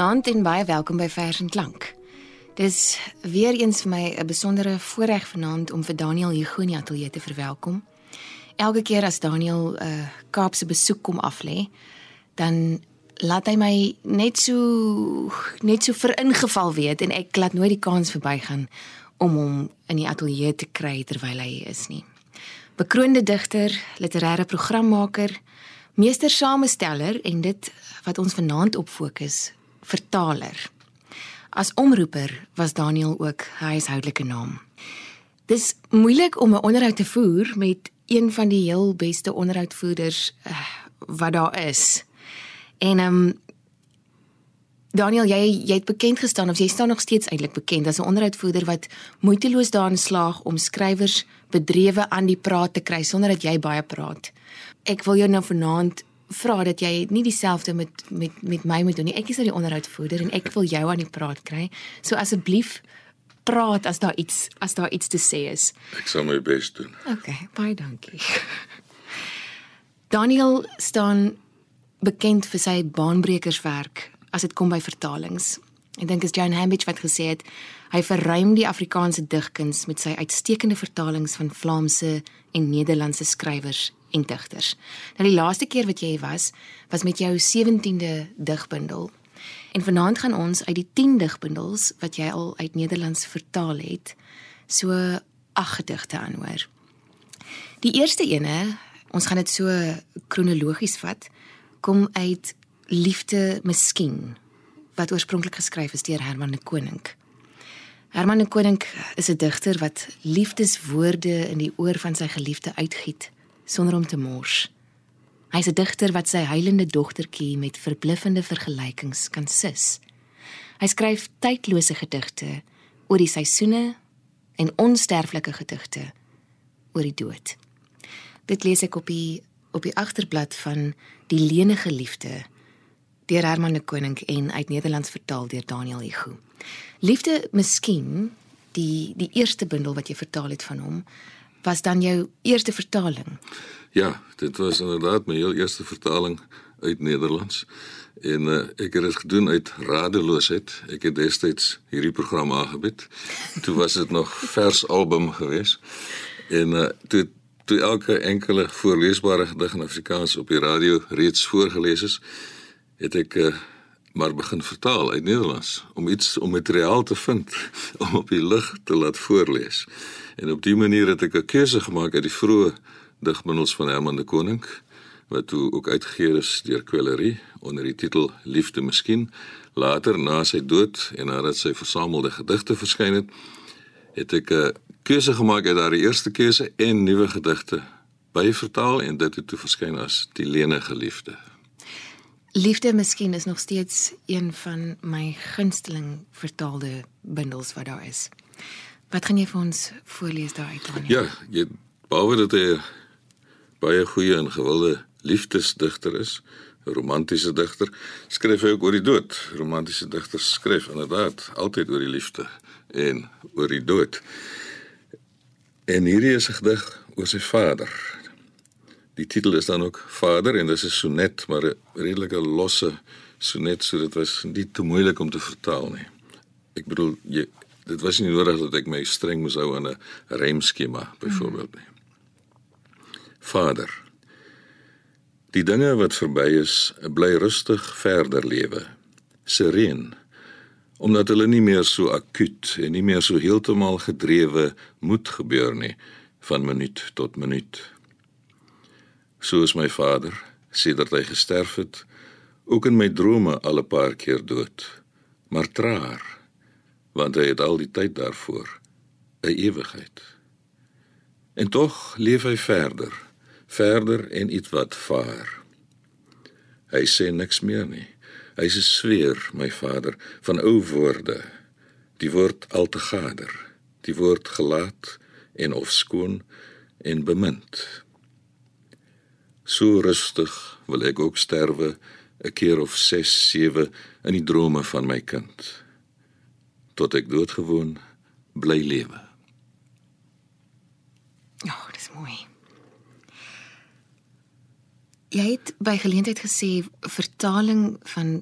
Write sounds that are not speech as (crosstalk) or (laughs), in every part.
Goeienaand en baie welkom by Vers en Klank. Dis weer eens vir my 'n besondere voorreg vanaand om vir Daniel die ateljee te verwelkom. Elke keer as Daniel 'n uh, Kaapse besoek kom aflê, dan laat hy my net so net so veringeval weet en ek laat nooit die kans verbygaan om hom in die ateljee te kry terwyl hy is nie. Bekroonde digter, literêre programmaker, meestersamesteller en dit wat ons vanaand op fokus vertaler. As omroeper was Daniel ook hy huishoudelike naam. Dis moeilik om 'n onderhoud te voer met een van die heel beste onderhoudvoerders uh, wat daar is. En ehm um, Daniel, jy jy het bekend gestaan of jy staan nog steeds eintlik bekend as 'n onderhoudvoerder wat moeiteloos daarin slaag om skrywers bedrewe aan die praat te kry sonder dat jy baie praat. Ek wil jou nou vanaand vra dat jy nie dieselfde met met met my moet doen nie. Ek is nou die onderhoudvoerder en ek wil jou aan die praat kry. So asseblief praat as daar iets as daar iets te sê is. Ek sal my bes doen. OK, baie dankie. Daniel staan bekend vir sy baanbrekerswerk as dit kom by vertalings. Ek dink is Joan Hambidge wat gesê het hy verruim die Afrikaanse digkuns met sy uitstekende vertalings van Vlaamse en Nederlandse skrywers en digters. Nou die laaste keer wat jy was, was met jou 17de digbundel. En vanaand gaan ons uit die 10 digbundels wat jy al uit Nederlands vertaal het, so ag gedigte aanhoor. Die eerste ene, ons gaan dit so kronologies vat, kom uit Liefde Miskien wat oorspronklik geskryf is deur Herman de Koning. Herman de Koning is 'n digter wat liefdeswoorde in die oor van sy geliefde uitgiet sonder om te mors. Hy's 'n digter wat sy huilende dogtertjie met verbluffende vergelykings kan sis. Hy skryf tydlose gedigte oor die seisoene en onsterflike gedigte oor die dood. Dit lees ek op die op die agterblad van Die lenige liefde deur Herman de Koning en uit Nederlands vertaal deur Daniel Hugo. Liefde miskien die die eerste bundel wat jy vertaal het van hom was dan jou eerste vertaling? Ja, dit was inderdaad my heel eerste vertaling uit Nederlands. En uh, ek het dit gedoen uit radeloosheid. Ek het destyds hierdie program aangebied. Toe was dit nog vers album geweest. En uh, toe toe elke enkele voorleesbare gedig in Afrikaans op die radio reeds voorgeles is, het ek uh, maar begin vertaal uit Nederlands om iets om materiaal te vind (laughs) om op die lig te laat voorlees. En op dië manier het ek 'n keuse gemaak uit die vroeë digbundels van Herman de Koning wat toe ook uitgegee is deur Quellerie onder die titel Liefde Miskien. Later na sy dood en nadat sy versamelde gedigte verskyn het, het ek 'n keuse gemaak uit daardie eerste keuse en nuwe gedigte byvertaal en dit het toe verskyn as Die lenige liefde. Liefde Miskien is nog steeds een van my gunsteling vertaalde bundels wat daar is. Wat gaan jy vir ons voorlees daaruit dan? Ja, jy behalwe dat hy baie goeie en gewilde liefdesdigter is, 'n romantiese digter, skryf hy ook oor die dood. Romantiese digters skryf inderdaad altyd oor die liefde en oor die dood. En hierdie is 'n gedig oor sy vader. Die titel is dan ook Vader en dis 'n sonnet, maar 'n redelike losse sonnet, so dit was nie te moeilik om te vertaal nie. Ek bedoel, jy dit was nie nodig dat ek my streng moes hou aan 'n rymskema byvoorbeeld nie. Vader. Die dinge wat verby is, bly rustig verder lewe. Sereen. Omdat hulle nie meer so akuut en nie meer so heeltemal gedrewe moet gebeur nie van minuut tot minuut. So is my vader, sedert hy gesterf het, ook in my drome al 'n paar keer dood, maar traar want hy het al die tyd daarvoor 'n ewigheid. En tog leef hy verder, verder en iets wat vaar. Hy sê niks meer nie. Hy is 'n sweer, my vader, van ou woorde. Die woord al te gader, die woord gelaat en of skoon en bemind. So rustig wil ek ook sterwe 'n keer of 6, 7 in die drome van my kind tot ek doodgewoon bly lewe. Ja, oh, dis mooi. Jy het by geleentheid gesê vertaling van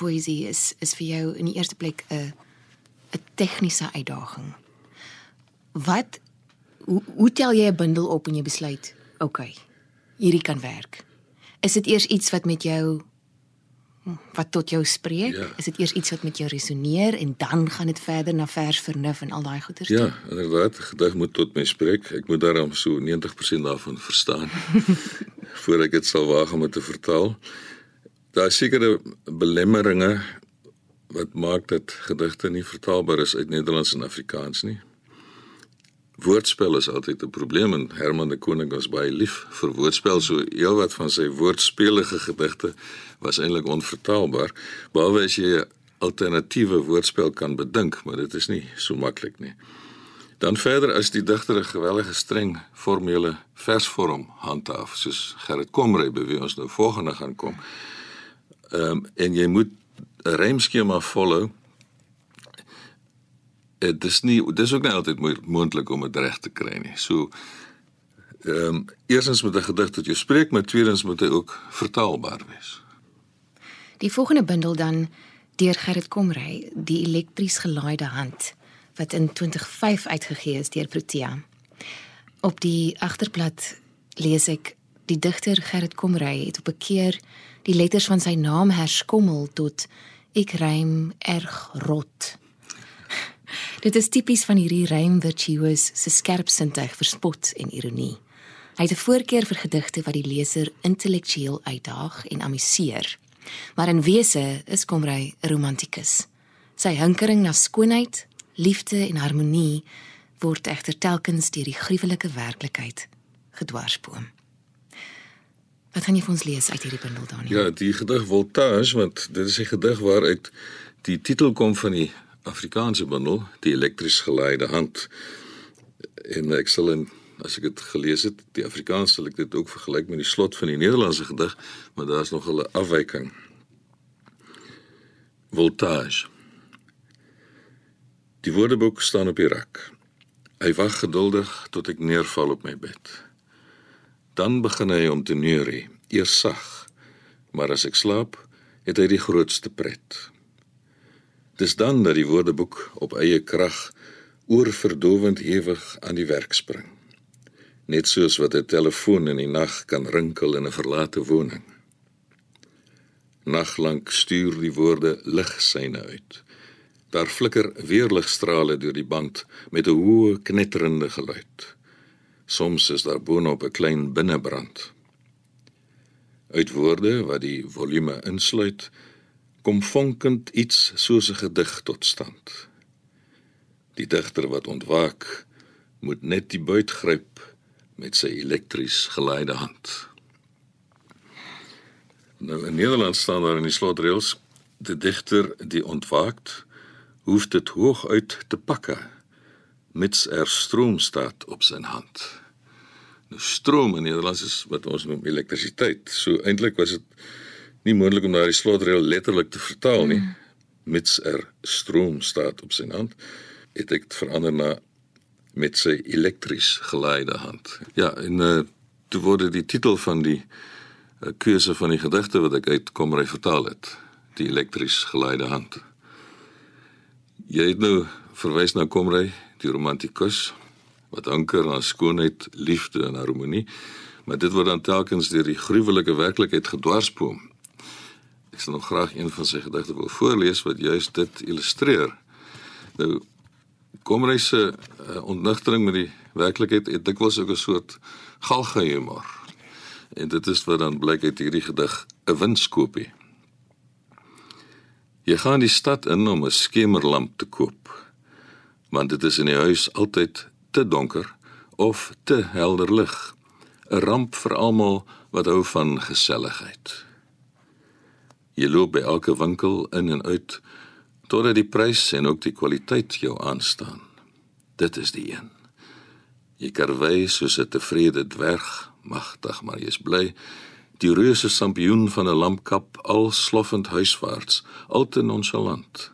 poësie is is vir jou in die eerste plek 'n 'n tegniese uitdaging. Wat hoe, hoe tel jy 'n bundel op en jy besluit, oké, okay, hierdie kan werk? Is dit eers iets wat met jou wat tot jou spreek? Ja. Is dit eers iets wat met jou resoneer en dan gaan dit verder na vers vernuf en al daai goeters? Ja, inderdaad, gedig moet tot my spreek. Ek moet daarom so 90% daarvan verstaan (laughs) voor ek dit sal waag om dit te vertaal. Daar is sekere belemmeringe wat maak dat gedigte nie vertaalbaar is uit Nederlands en Afrikaans nie. Woordspel is altyd 'n probleem en Herman de Koning was baie lief vir woordspel, so heelwat van sy woordspelige gedigte was eintlik onvertaalbaar, behalwe as jy 'n alternatiewe woordspel kan bedink, maar dit is nie so maklik nie. Dan verder as die digter 'n gewellige streng formele versvorm handhaaf, soos Gerrit Komrey by wie ons nou volgende gaan kom. Um, en jy moet 'n rymskema volg dit is nie dis ook nie altyd moontlik om dit reg te kry nie. So ehm um, eerstens moet 'n gedig tot jou spreek, maar tweedens moet hy ook vertaalbaar wees. Die volgende bundel dan deur Gerrit Komrey, die elektries gelaaide hand wat in 2005 uitgegee is deur Protea. Op die agterblad lees ek die digter Gerrit Komrey het op 'n keer die letters van sy naam herskommel tot ek rym erg rot. Dit is tipies van hierdie rym virtuoos se skerpsintuig vir spot en ironie. Hy het 'n voorkeur vir gedigte wat die leser intellektueel uitdaag en amuseer. Maar in wese is Komrey 'n romantikus. Sy hinkering na skoonheid, liefde en harmonie word egter telkens deur die gruwelike werklikheid gedwarsboom. Wat gaan jy vir ons lees uit hierdie bundel Daniel? Ja, die gedig Voltage, want dit is 'n gedig waaruit die titel kom van die Afrikaanse bundel, die elektries geleide hand. En ek sal in as ek dit gelees het, die Afrikaans sal ek dit ook vergelyk met die slot van die Nederlandse gedig, maar daar's nog 'n afwyking. Voltage. Die woordeboek staan op die rak. Hy wag geduldig tot ek neerval op my bed. Dan begin hy om te neurie, eers sag, maar as ek slaap, het hy die grootste pret. Dis dan dat die woordeboek op eie krag oorverdowend ewig aan die werk spring. Net soos wat 'n telefoon in die nag kan rinkel in 'n verlate woning. Naglank stuur die woorde ligsyne uit. Daar flikker weerligstrale deur die band met 'n hoë knetterende geluid. Soms is daar boonop 'n klein binnebrand. Uit woorde wat die volume insluit, kom vonkend iets soos 'n gedig tot stand. Die digter wat ontwaak, moet net die buit gryp met sy elektries geleide hand. Nou in Nederland staan daar in die slotreëls: "Die digter die ontwaakt, hoef dit hoog uit te pakke, mits er stroom staat op sy hand." Nou stroom in Nederlands is wat ons noem elektrisiteit. So eintlik was dit nie moontlik om daardie slotreël letterlik te vertaal nie. Mm. Mits er stroom staat op sy hand, het ek dit verander na met sy elektries geleide hand. Ja, en uh, toe word die titel van die uh, keuse van die gedigte wat ek uit Komrey vertaal het, die elektries geleide hand. Jy het nou verwys na Komrey, die romantikus wat anker aan skoonheid, liefde en harmonie, maar dit word dan telkens deur die gruwelike werklikheid gedwarsboom Ek sal nog graag een van sy gedigte wil voorlees wat juist dit illustreer. Nou kom hy se uh, ontnigtering met die werklikheid het dikwels ook 'n soort galga humor. En dit is wat dan blyk uit hierdie gedig 'n winskoopie. Jy gaan die stad in om 'n skemerlamp te koop. Want dit is in die huis altyd te donker of te helder lig. 'n Ramp vir almal wat hou van geselligheid. Jy loop by elke winkel in en uit totdat die prys en ook die kwaliteit jou aanstaan. Dit is die een. Jy karwei soos 'n tevrede dwerg, magtig maar jy's bly. Die reuse sampioen van 'n lampkap al sloffend huiswaarts, al te nonchalant.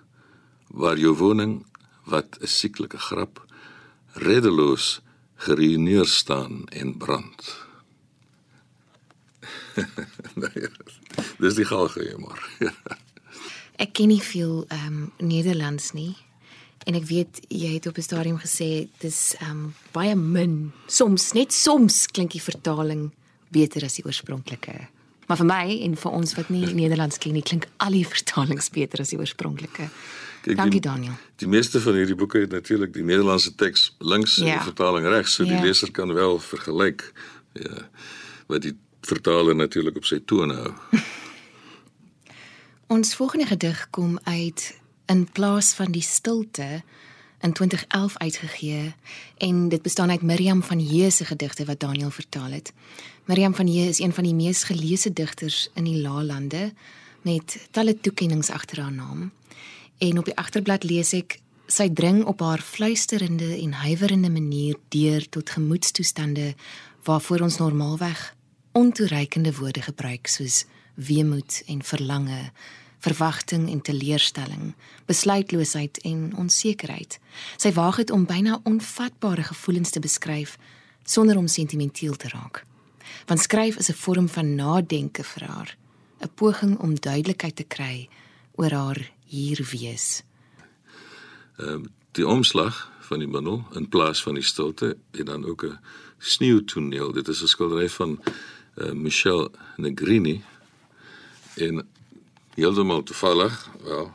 Waar jou woning wat 'n sieklike grap reddeloos geruineer staan en brand. (laughs) dis die galge humor. (laughs) Ek ken nie veel ehm um, Nederlands nie. En ek weet jy het op 'n stadium gesê dis ehm um, baie min. Soms net soms klink die vertaling beter as die oorspronklike. Maar vir my en vir ons wat nie Nederlands ken nie, klink al die vertalings beter as die oorspronklike. Kyk, Dankie die, Daniel. Die meeste van hierdie boeke het natuurlik die Nederlandse teks links en Ja. die vertaling regs, so die Ja. leser kan wel vergelyk. Ja. Wat die vertaler natuurlik op sy tone hou. (laughs) Ons volgende gedig kom uit in plaas van die stilte in 2011 uitgegee en dit bestaan uit Miriam van Hees se gedigte wat Daniel vertaal het. Miriam van Hees is een van die mees geleesde digters in die Laalande met talle toekenninge agter haar naam. En op die agterblad lees ek sy dring op haar fluisterende en huiwerende manier deur tot gemoedstoestande waarvoor ons normaalweg ontoereikende woorde gebruik soos weemoed en verlange, verwagting en teleurstelling, besluitloosheid en onsekerheid. Sy waag dit om byna onvatbare gevoelens te beskryf sonder om sentimenteel te raak. Want skryf is 'n vorm van nadenke vir haar, 'n poging om duidelikheid te kry oor haar hier wees. Ehm die omslag van die bundel in plaas van die stilte en dan ook 'n sneeutoneel. Dit is 'n skildery van uh, Michel Negrini en heeltemal toevallig, wel,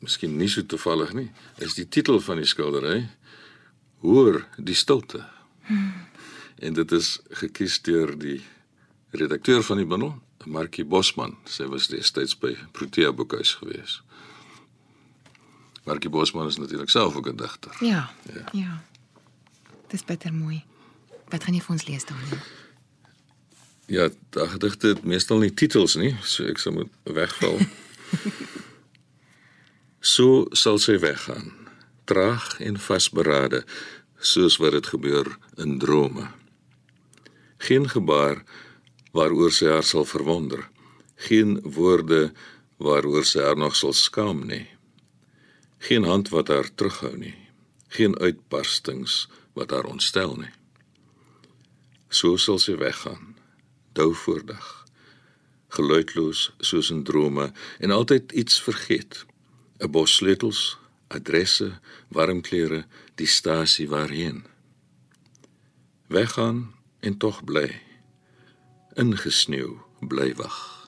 miskien nie so toevallig nie, is die titel van die skildery Hoor die stilte. Hmm. En dit is gekies deur die redakteur van die bundel, Markie Bosman. Sy was destyds by Protea Boekhuis geweest. Markie Bosman is natuurlik self ook 'n digter. Ja. Ja. ja. Dis bitter mooi. Wat gaan jy vir ons lees Daniel? Ja, daai gedigte het meestal nie titels nie, so ek sal moet wegval. (laughs) so sal sy weggaan, traag en vasberade, soos wat dit gebeur in drome. Geen gebaar waaroor sy haar sal verwonder, geen woorde waaroor sy haar nog sal skaam nie. Geen hand wat haar terughou nie, geen uitbarstings wat haar ontstel nie. So sal sy weggaan dou voor dag geluidloos soos in drome en altyd iets vergeet. 'n bos sleutels adresse warm klere die stasie waarheen. Weggaan en tog bly. Ingesneeu bly wag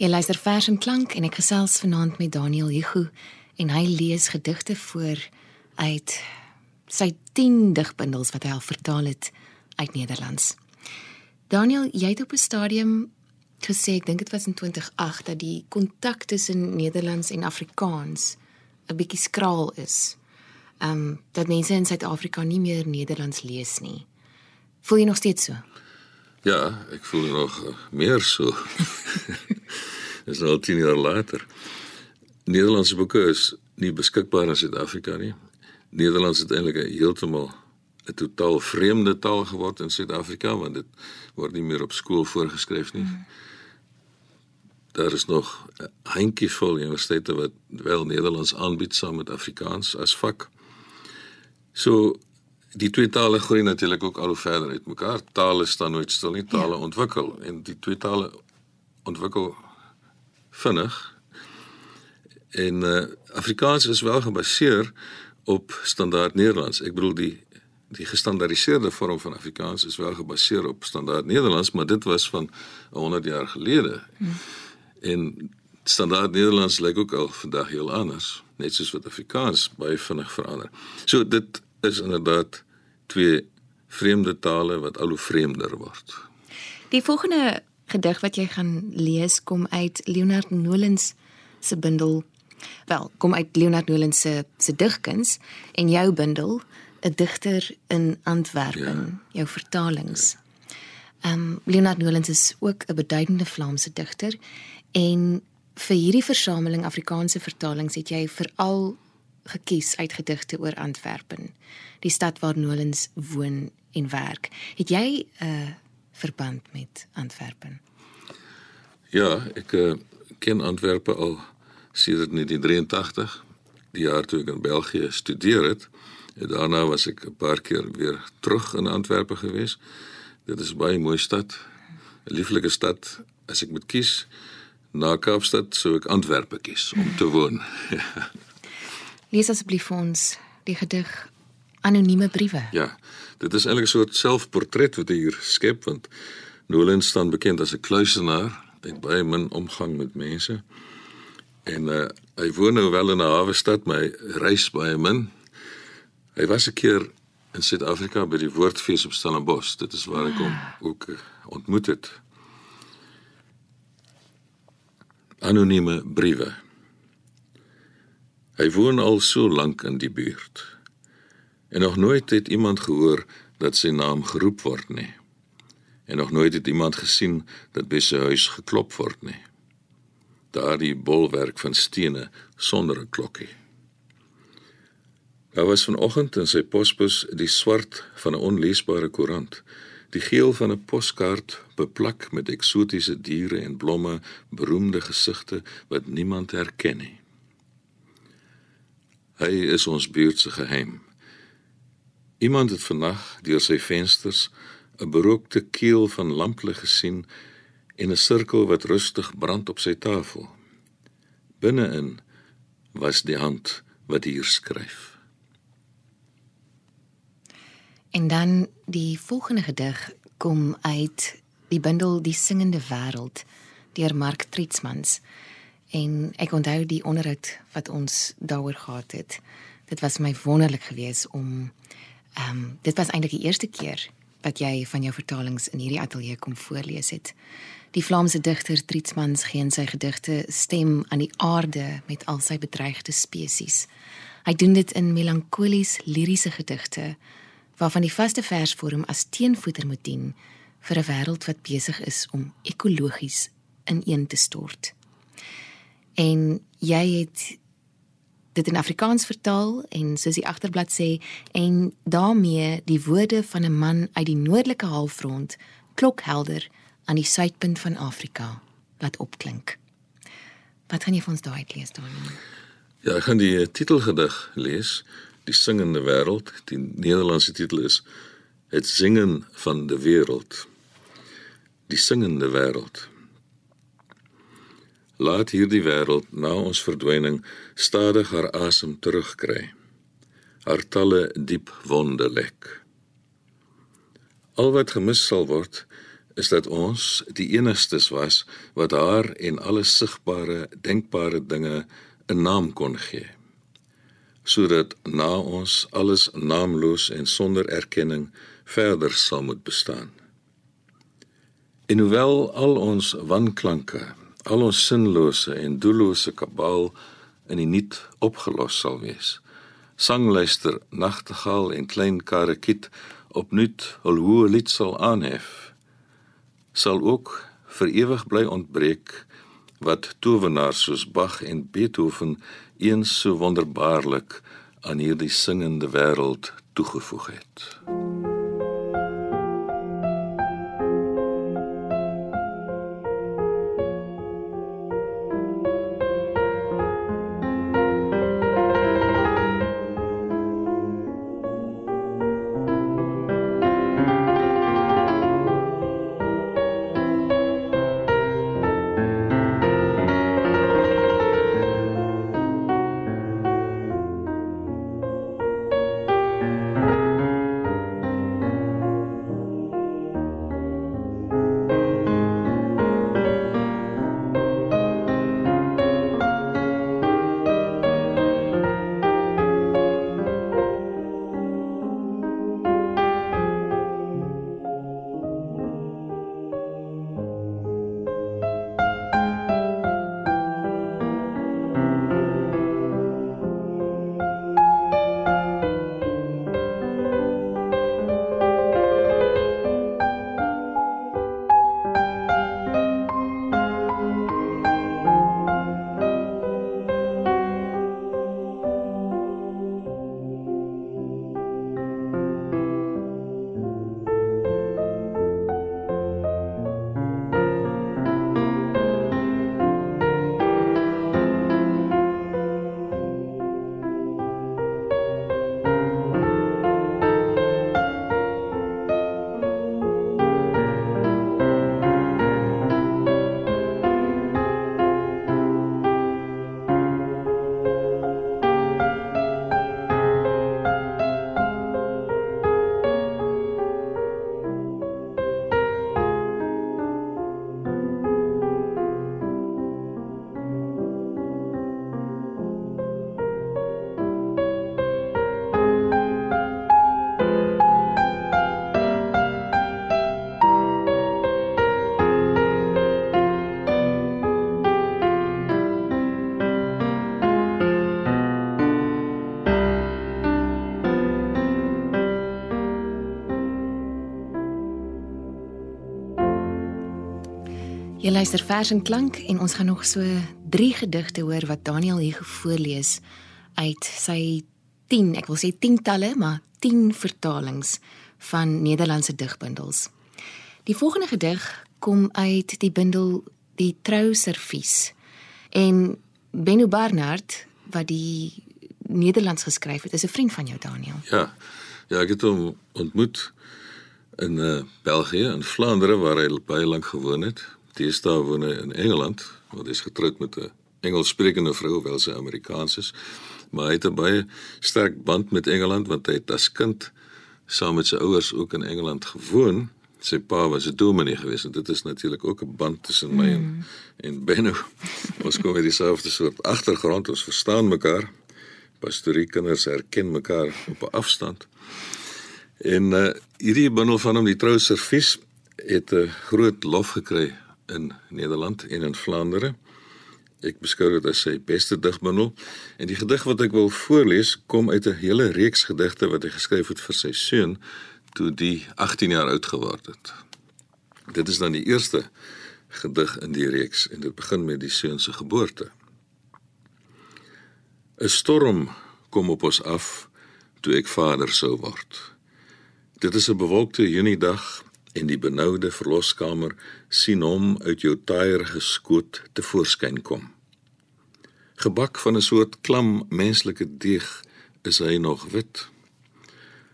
Jy luister vers en klank en ek gesels vanaand met Daniel Hugo en hy lees gedigte voor uit sy 10 digbundels wat hy al vertaal het uit Nederlands. Daniel, jy het op 'n stadium gesê, ek dink dit was in 2008 dat die kontak tussen Nederlands en Afrikaans 'n bietjie skraal is. Ehm um, dat mense in Suid-Afrika nie meer Nederlands lees nie. Voel jy nog steeds so? Ja, ek voel nog meer so. (laughs) Dis al 10 jaar later. Nederlandse boeke is nie beskikbaar in Suid-Afrika nie. Nederlands het eintlik heeltemal 'n totaal vreemde taal geword in Suid-Afrika want dit word nie meer op skool voorgeskryf nie. Mm. Daar is nog 'n handjievol universiteite wat wel Nederlands aanbied saam met Afrikaans as vak. So die twee tale groei natuurlik ook al hoe verder uit mekaar. Tale staan nooit stil nie, tale ja. ontwikkel en die twee tale ontwikkel vinnig. En uh, Afrikaans is wel gebaseer op standaard Nederlands. Ek bedoel die die gestandaardiseerde vorm van Afrikaans is wel gebaseer op standaard Nederlands, maar dit was van 100 jaar gelede. Hmm. En standaard Nederlands lyk ook al vandag heel anders, net soos wat Afrikaans baie vinnig verander. So dit is inderdaad twee vreemde tale wat al hoe vreemder word. Die volgende gedig wat jy gaan lees kom uit Leonard Nolens se bundel. Wel, kom uit Leonard Nolens se se digkuns en jou bundel 'n digter in Antwerpen, ja. jou vertalings. Ehm um, Leonard Nolens is ook 'n beduidende Vlaamse digter en vir hierdie versameling Afrikaanse vertalings het jy veral gekies uit gedigte oor Antwerpen, die stad waar Nolens woon en werk. Het jy 'n uh, verband met Antwerpen? Ja, ek uh, ken Antwerpen al sedert 1983, die jaar toe ek in België studeer het. En daarna was ek 'n paar keer weer terug in Antwerpen gewees. Dit is baie mooi stad. 'n Lieflike stad. As ek moet kies na Kaapstad, sou ek Antwerpen kies om te woon. (laughs) Lees asseblief vir ons die gedig Anonieme briewe. Ja. Dit is eintlik 'n soort selfportret wat hy hier skep want Nolan staan bekend as 'n kluisenaar, het baie min omgang met mense. En uh, hy woon nou wel in 'n hawe stad, maar hy reis baie min. Hy was 'n keer in Suid-Afrika by die Woordfees op Stellenbosch. Dit is waar ek hom ook uh, ontmoet het. Anonieme briewe. Hy woon al so lank in die buurt. En nog nooit het iemand gehoor dat sy naam geroep word nie. En nog nooit het iemand gesien dat by sy huis geklop word nie. Daardie bolwerk van stene sonder 'n klokkie. Daar was vanoggend in sy posbus die swart van 'n onleesbare koerant, die geel van 'n poskaart beplak met eksotiese diere en blomme, beroemde gesigte wat niemand herken nie. Hy is ons buurt se geheim. Iemand het vannag deur sy vensters 'n berookte keel van lamplig gesien en 'n sirkel wat rustig brand op sy tafel. Binne-in was die hand wat hier skryf. En dan die volgende gedig kom uit die bundel Die singende wêreld deur Mark Tritsmans. En ek onthou die onderhoud wat ons daaroor gehad het. Dit was my wonderlik geweest om ehm um, dit was eintlik die eerste keer wat jy van jou vertalings in hierdie ateljee kom voorlees het. Die Vlaamse digter Tritsmans gee in sy gedigte stem aan die aarde met al sy bedreigde spesies. Hy doen dit in melankolies liriese gedigte waarvan die vaste versvorm as teenvoeter moet dien vir 'n wêreld wat besig is om ekologies ineen te stort. En jy het dit in Afrikaans vertaal en soos die agterblad sê en daarmee die woorde van 'n man uit die noordelike halfrond klokhelder aan die suidpunt van Afrika laat opklink. Wat gaan jy vir ons daai lees dan? Ja, ek gaan die titelgedig lees die singende wêreld. Die Nederlandse titel is Het zingen van de wêreld. Die singende wêreld. Laat hierdie wêreld na ons verdwyning stadig haar asem terugkry. Haar talle diep wonde lek. Al wat gemis sal word is dat ons die enigstes was wat haar en alle sigbare, denkbare dinge 'n naam kon gee. Sodat na ons alles naamloos en sonder erkenning verder sal moet bestaan. En hoewel al ons wanklanke, al ons sinlose en doellose kabaal in die niet opgelos sal wees, sangluister nagtegaal en klein karakiet opnuut hul hoë lied sal aanhef, sal ook vir ewig bly ontbreek wat towenaars soos Bach en Beethoven eens so wonderbaarlik aan hierdie singende wêreld toegevoeg het. Jy luister vers en klank en ons gaan nog so 3 gedigte hoor wat Daniel hier voorlees uit sy 10, ek wil sê 10 talle, maar 10 vertalings van Nederlandse digbundels. Die volgende gedig kom uit die bundel Die Trou Servies. En Benno Barnard wat die Nederlands geskryf het, is 'n vriend van jou Daniel. Ja. Ja, ek het hom ontmoet in uh, België, in Vlaandere waar hy baie lank gewoon het Deesdae woon in Engeland, want hy is getroud met 'n Engelssprekende vrou, hoewel sy Amerikaans is. Maar hy het 'n baie sterk band met Engeland want hy het as kind saam met sy ouers ook in Engeland gewoon. Sy pa was 'n dominee geweest en dit is natuurlik ook 'n band tussen my en mm. en Benno. Ons kom uit dieselfde soort agtergrond, ons verstaan mekaar. Pastorie kinders herken mekaar op 'n afstand. En uh hierdie bundel van hom die trou servies het 'n groot lof gekry in Nederland en in Vlaandere. Ek beskou dit as sy beste digbundel en die gedig wat ek wil voorlees kom uit 'n hele reeks gedigte wat hy geskryf het vir sy seun toe die 18 jaar oud geword het. Dit is dan die eerste gedig in die reeks en dit begin met die seun se geboorte. 'n Storm kom op ons af toe ek vader sou word. Dit is 'n bewolkte Juniedag en die benoude verloskamer sien hom uit jou taaier geskoot te voorskyn kom. Gebak van 'n soort klam menslike deeg is hy nog wit.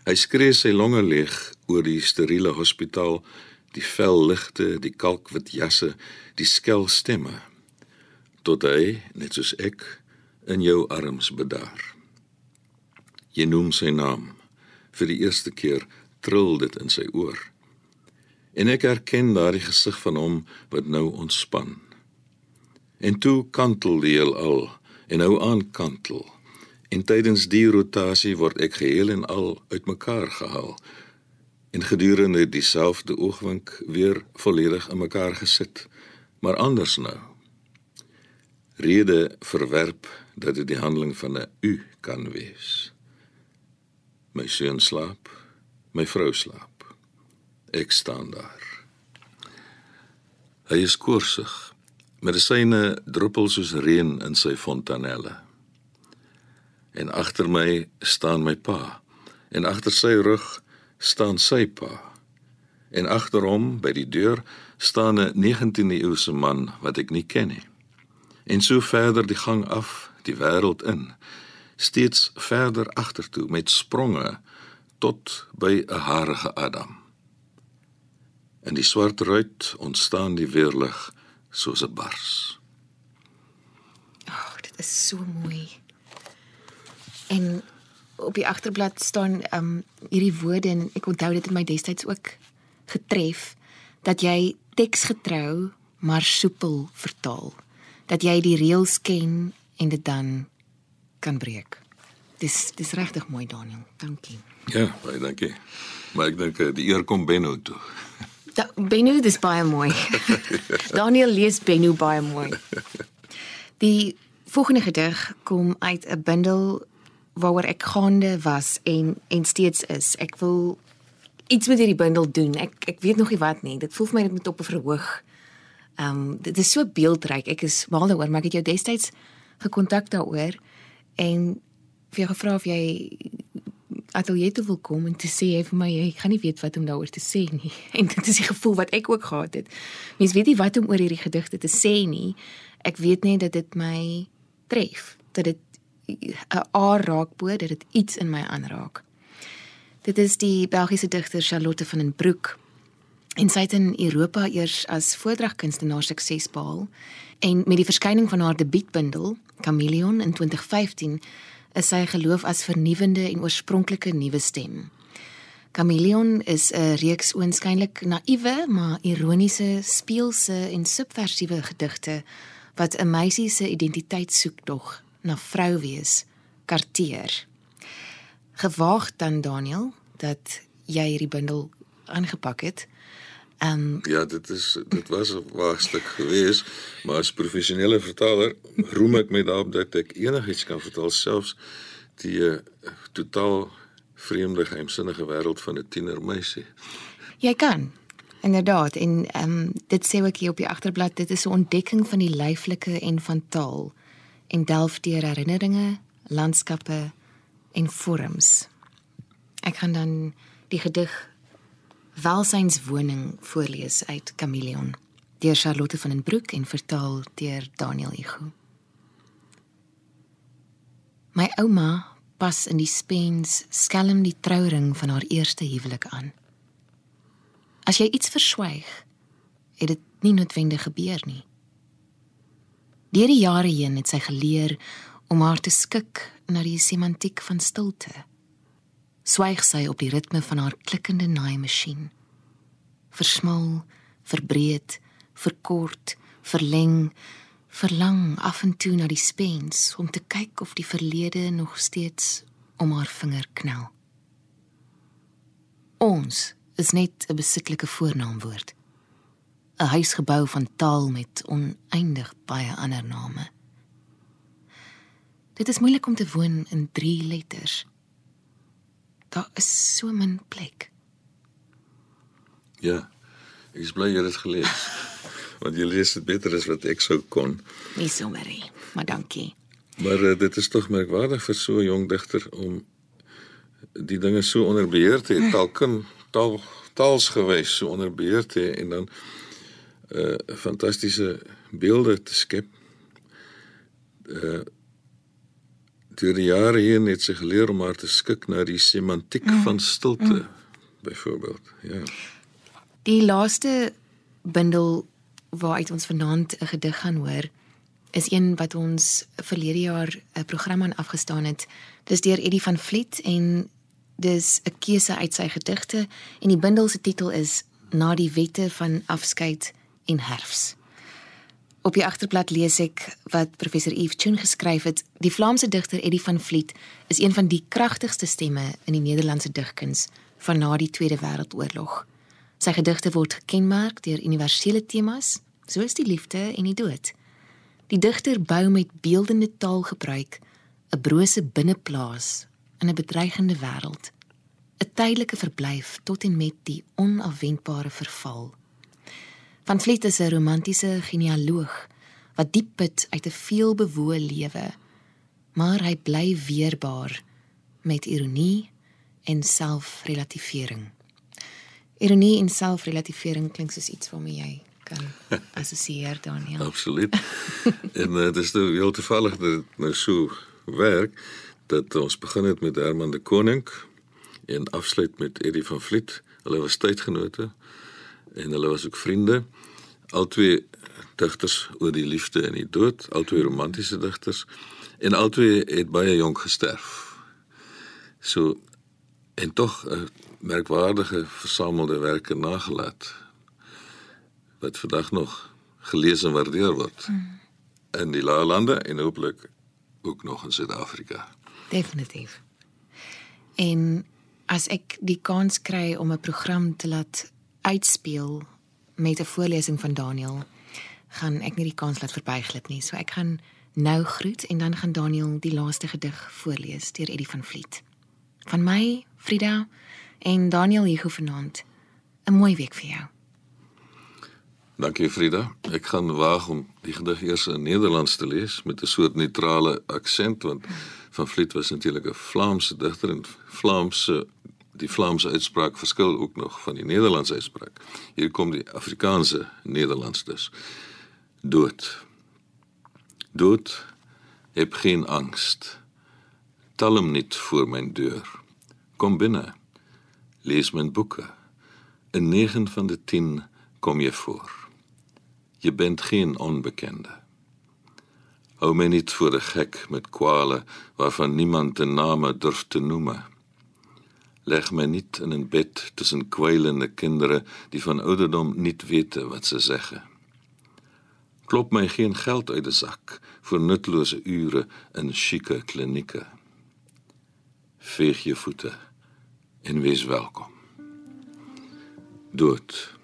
Hy skree sy longe leeg oor die steriele hospitaal, die vel ligte, die kalkwit jasse, die skel stemme. tot hy, net soos ek, in jou arms bedaar. Jy noem sy naam. Vir die eerste keer trill dit in sy oor. En ek herken daardie gesig van hom wat nou ontspan. En toe kantel die heelal en nou aan kantel. En tydens die rotasie word ek geheel en al uitmekaar gehaal en gedurende dieselfde oogwink weer volledig in mekaar gesit, maar anders nou. Rede verwerp dat dit die handeling van 'n u kan wees. My seun slaap, my vrou slaap. Ek staan daar. Hy is koorsig. Medisyne druppel soos reën in sy fontanelle. En agter my staan my pa. En agter sy rug staan sy pa. En agter hom by die deur staan 'n 19de eeuse man wat ek nie ken nie. En so verder die gang af, die wêreld in, steeds verder agtertoe met spronge tot by 'n harige Adam. In die swart ruit ontstaan die weerlig soos 'n bars. Ag, oh, dit is so mooi. En op die agterblad staan um hierdie woorde en ek onthou dit in my destyds ook getref dat jy teksgetrou maar soepel vertaal. Dat jy die reëls ken en dit dan kan breek. Dis dis regtig mooi Daniel. Dankie. Ja, baie dankie. Maar ek dink eh, die eer kom Benno toe. Da, Benno dis baie mooi. (laughs) Daniel lees Benno baie mooi. Die volgende gedig kom uit 'n bundel waaroor ek gaande was en en steeds is. Ek wil iets met hierdie bundel doen. Ek ek weet nog nie wat nie. Dit voel vir my dit moet op 'n verhoog. Ehm um, dit is so beeldryk. Ek is mal daaroor, maar ek het jou destyds gekontak daaroor en vir jou gevra of jy atelier toe wil kom en te sê hy vir my jy gaan nie weet wat om daaroor te sê nie. (laughs) En dit is die gevoel wat ek ook gehad het. Mens weet nie wat om oor hierdie gedigte te sê nie. Ek weet net dat dit my tref, dat dit 'n aar raak bo dat dit iets in my aanraak. Dit is die Belgiese digter Charlotte van den Broek. En sy het in Europa eers as voordragkunstenaar sukses behaal en met die verskyning van haar debuutbundel Chameleon in 2015 is sy geloof as vernuwende en oorspronklike nuwe stem. Chameleon is 'n reeks oënskynlik naïewe maar ironiese, speelse en subversiewe gedigte wat 'n meisie se identiteit soek tog na vrou wees karteer. Gewaag dan Daniel dat jy hierdie bundel aangepak het. Um ja, dit is dit was 'n waagstuk geweest, maar as professionele vertaler roem ek my daarop dat ek enigiets kan vertaal selfs die uh, totaal vreemde geheimsinnige wêreld van 'n tienermeisie. Jy kan. Inderdaad en ehm um, dit sê ook hier op die agterblad dit is 'n ontdekking van die lyflike en van taal en delf deur herinneringe, landskappe en vorms. Ek gaan dan die gedig Welsynswoning voorlees uit Chameleon deur Charlotte van den Broek en vertaal deur Daniel Igu. My ouma pas in die spens skelm die trouring van haar eerste huwelik aan. As jy iets verswyg, het dit nie noodwendig gebeur nie. Deur die jare heen het sy geleer om haar te skik na die semantiek van stilte. Swyg sy op die ritme van haar klikkende naaimasjien. Versmal, verbreed, verkort, verleng, verlang af en toe na die spens om te kyk of die verlede nog steeds om haar vinger knel. Ons is net 'n besittelike voornaamwoord. 'n huis gebou van taal met oneindig baie ander name. Dit is moeilik om te woon in 3 letters. Daar is so min plek. Ja. Ek is bly jy het gelees. (laughs) Want jy lees dit beter as wat ek sou kon. Nie sommer nie, maar dankie. Maar uh, dit is tog merkwaardig vir so 'n jong digter om die dinge so onder beheer te hê, taalkin, (laughs) taal taalsgewys so onder beheer te hê en dan uh fantastiese beelde te skep. Uh deur die jare heen het sy geleer om haar te skik na die semantiek mm. van stilte mm. byvoorbeeld. Ja. Die laaste bundel waaruit ons vanaand 'n gedig gaan hoor, is een wat ons verlede jaar 'n program aan afgestaan het. Dis deur Eddie van Vliet en dis 'n keuse uit sy gedigte en die bundel se titel is Na die wette van afskeid en herfs. Op die agterblad lees ek wat professor Eve Tune geskryf het. Die Vlaamse digter Eddie van Vliet is een van die kragtigste stemme in die Nederlandse digkuns van na die Tweede Wêreldoorlog. Sy gedigte word gekenmerk deur universele temas, soos die liefde en die dood. Die digter bou met beeldende taalgebruik 'n brose binneplaas in 'n bedreigende wêreld, 'n tydelike verblyf tot en met die onafwendbare verval. Van Vliet is 'n romantiese genealoog wat diep put uit 'n veelbewoë lewe, maar hy bly weerbaar met ironie en selfrelativering. Ironie en selfrelativering klink soos iets waarmee jy kan (laughs) assosieer Daniel. Absoluut. (laughs) en dit uh, is nou heel toevallig dat dit nou so werk dat ons begin het met Herman de Koning en afsluit met Eddie van Vliet. Hulle was tydgenote en hulle was ook vriende. Albei digters oor die liefde en die dood, albei romantiese digters en albei het baie jonk gesterf. So en tog 'n merkwaardige versamelde werke nagelaat wat vandag nog gelees en waardeer word hmm. in die Lae Lande en hooplik ook nog in Suid-Afrika. Definitief. En as ek die kans kry om 'n program te laat uitspeel met 'n voorlesing van Daniel, gaan ek nie die kans laat verbyglip nie. So ek gaan nou groet en dan gaan Daniel die laaste gedig voorlees deur Eddie van Vliet. Van my, Frida en Daniel hier vanaand. 'n Mooi week vir jou. Dankie Frida. Ek gaan waag om die gedig eers in Nederlands te lees met 'n soort neutrale aksent want Van Vliet was natuurlik 'n Vlaamse digter en Vlaamse die Vlaamse uitspraak verskil ook nog van die Nederlandse uitspraak. Hier kom die Afrikaanse Nederlands dus. Dood. Dood heb geen angst. Talm niet voor mijn deur. Kom binnen. Lees mijn boeken. In negen van de tien kom je voor. Je bent geen onbekende. Hou mij niet voor de gek met kwalen waarvan niemand de namen durft te noemen. Leg mij niet in een bed tussen kwijlende kinderen die van ouderdom niet weten wat ze zeggen. Klop mij geen geld uit de zak voor nutloze uren in chique klinieken. Veeg je voeten en wees welkom. Dood.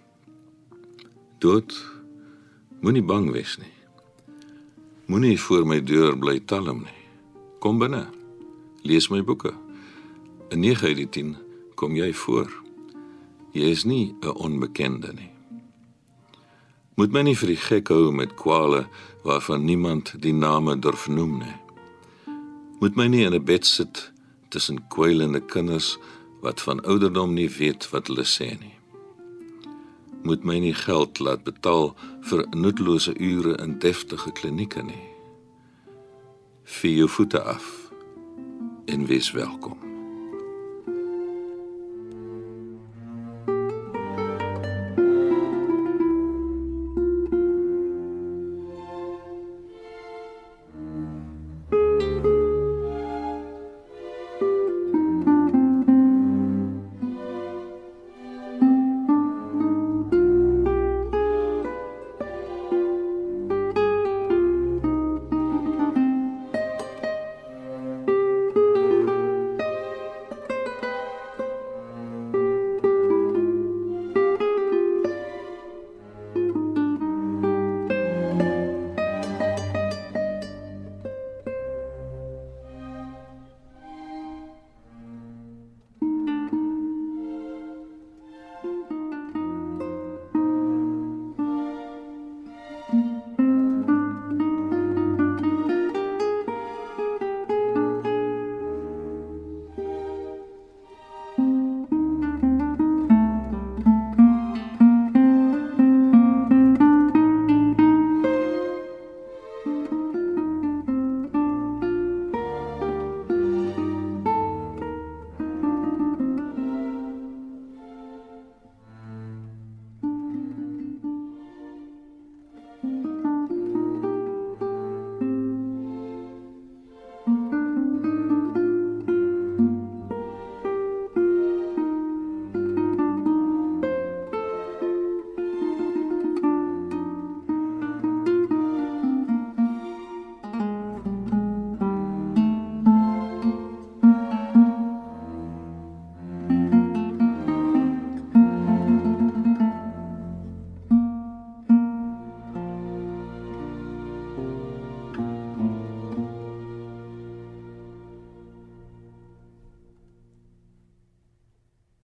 Dood. Moenie bang wees nie. Moenie voor my deur bly talm nie. Kom binne. Lees my boeke. In 9 uit die 10 kom jy voor. Jy is nie 'n onbekende nie. Moet my nie vir die gek hou met kwale waarvan niemand die name durf noem nie. Moet my nie in 'n bed sit tussen kwylende kinders wat van ouderdom nie weet wat hulle sê nie. Moet my nie geld laat betaal vir nutlose ure in deftige klinieke nie. Vee jou voete af en wees welkom.